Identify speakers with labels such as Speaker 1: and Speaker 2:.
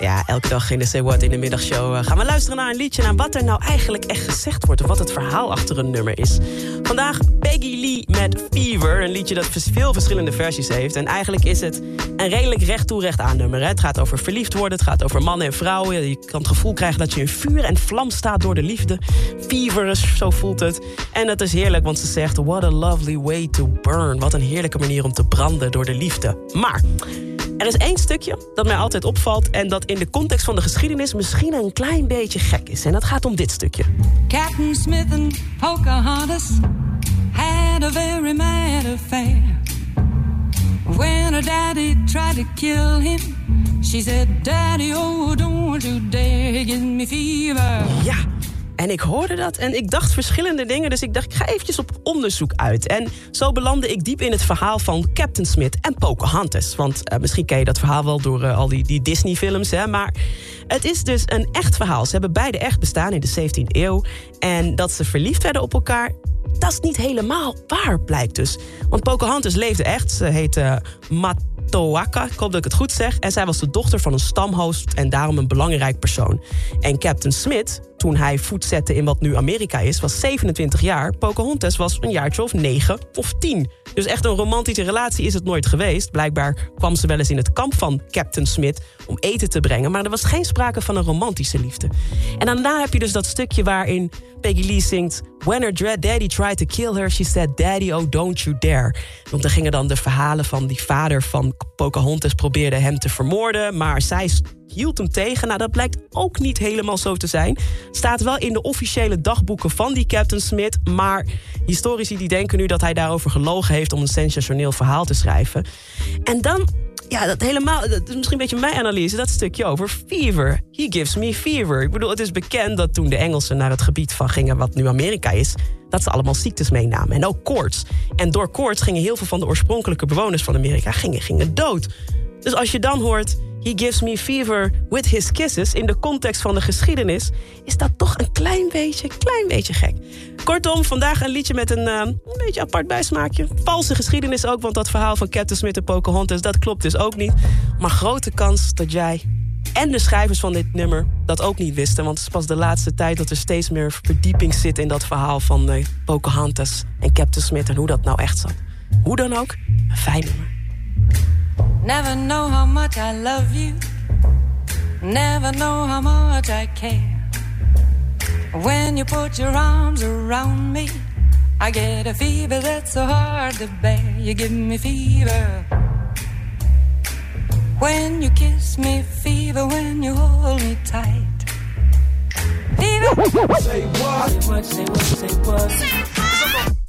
Speaker 1: Ja, elke dag in de Say What in de middagshow eh, gaan we luisteren naar een liedje... naar wat er nou eigenlijk echt gezegd wordt... of wat het verhaal achter een nummer is. Vandaag Peggy Lee met Fever. Een liedje dat veel verschillende versies heeft. En eigenlijk is het een redelijk recht toe recht aan nummer. Het gaat over verliefd worden, het gaat over mannen en vrouwen. Je kan het gevoel krijgen dat je in vuur en vlam staat door de liefde. Fever, zo voelt het. En het is heerlijk, want ze zegt... What a lovely way to burn. Wat een heerlijke manier om te branden door de liefde. Maar... Er is één stukje dat mij altijd opvalt en dat in de context van de geschiedenis misschien een klein beetje gek is. En dat gaat om dit stukje.
Speaker 2: Captain Smith and Pocahontas had a very mad affair. When her daddy tried to kill him, she said, Daddy, oh, don't you dare give me fever.
Speaker 1: Ja, en ik hoorde dat en ik dacht verschillende dingen. Dus ik dacht, ik ga eventjes op onderzoek uit. En zo belandde ik diep in het verhaal van Captain Smith en Pocahontas. Want eh, misschien ken je dat verhaal wel door eh, al die, die Disney-films. Maar het is dus een echt verhaal. Ze hebben beide echt bestaan in de 17e eeuw. En dat ze verliefd werden op elkaar... Dat is niet helemaal waar, blijkt dus. Want Pocahontas leefde echt. Ze heette Matoaka, ik hoop dat ik het goed zeg. En zij was de dochter van een stamhoofd en daarom een belangrijk persoon. En Captain Smith, toen hij voet zette in wat nu Amerika is, was 27 jaar. Pocahontas was een jaartje of 9 of 10. Dus echt een romantische relatie is het nooit geweest. Blijkbaar kwam ze wel eens in het kamp van Captain Smith om eten te brengen. Maar er was geen sprake van een romantische liefde. En daarna heb je dus dat stukje waarin Peggy Lee zingt... When her dread daddy tried to kill her, she said... Daddy, oh, don't you dare. Want dan gingen dan de verhalen van die vader van Pocahontas... probeerde hem te vermoorden, maar zij hield hem tegen. Nou, dat blijkt ook niet helemaal zo te zijn. Staat wel in de officiële dagboeken van die Captain Smith... maar historici die denken nu dat hij daarover gelogen heeft... om een sensationeel verhaal te schrijven. En dan ja, dat helemaal. Dat is misschien een beetje mijn analyse. Dat stukje over fever. He gives me fever. Ik bedoel, het is bekend dat toen de Engelsen naar het gebied van gingen, wat nu Amerika is, dat ze allemaal ziektes meenamen. En ook koorts. En door koorts gingen heel veel van de oorspronkelijke bewoners van Amerika gingen, gingen dood. Dus als je dan hoort. He gives me fever with his kisses. In de context van de geschiedenis is dat toch een klein beetje, klein beetje gek. Kortom, vandaag een liedje met een, eh, een beetje apart bijsmaakje. Valse geschiedenis ook, want dat verhaal van Captain Smith en Pocahontas... dat klopt dus ook niet. Maar grote kans dat jij en de schrijvers van dit nummer dat ook niet wisten. Want het is pas de laatste tijd dat er steeds meer verdieping zit... in dat verhaal van eh, Pocahontas en Captain Smith en hoe dat nou echt zat. Hoe dan ook, een fijn nummer.
Speaker 2: Never know how much I love you. Never know how much I care. When you put your arms around me, I get a fever that's so hard to bear. You give me fever. When you kiss me, fever. When you hold me tight, fever.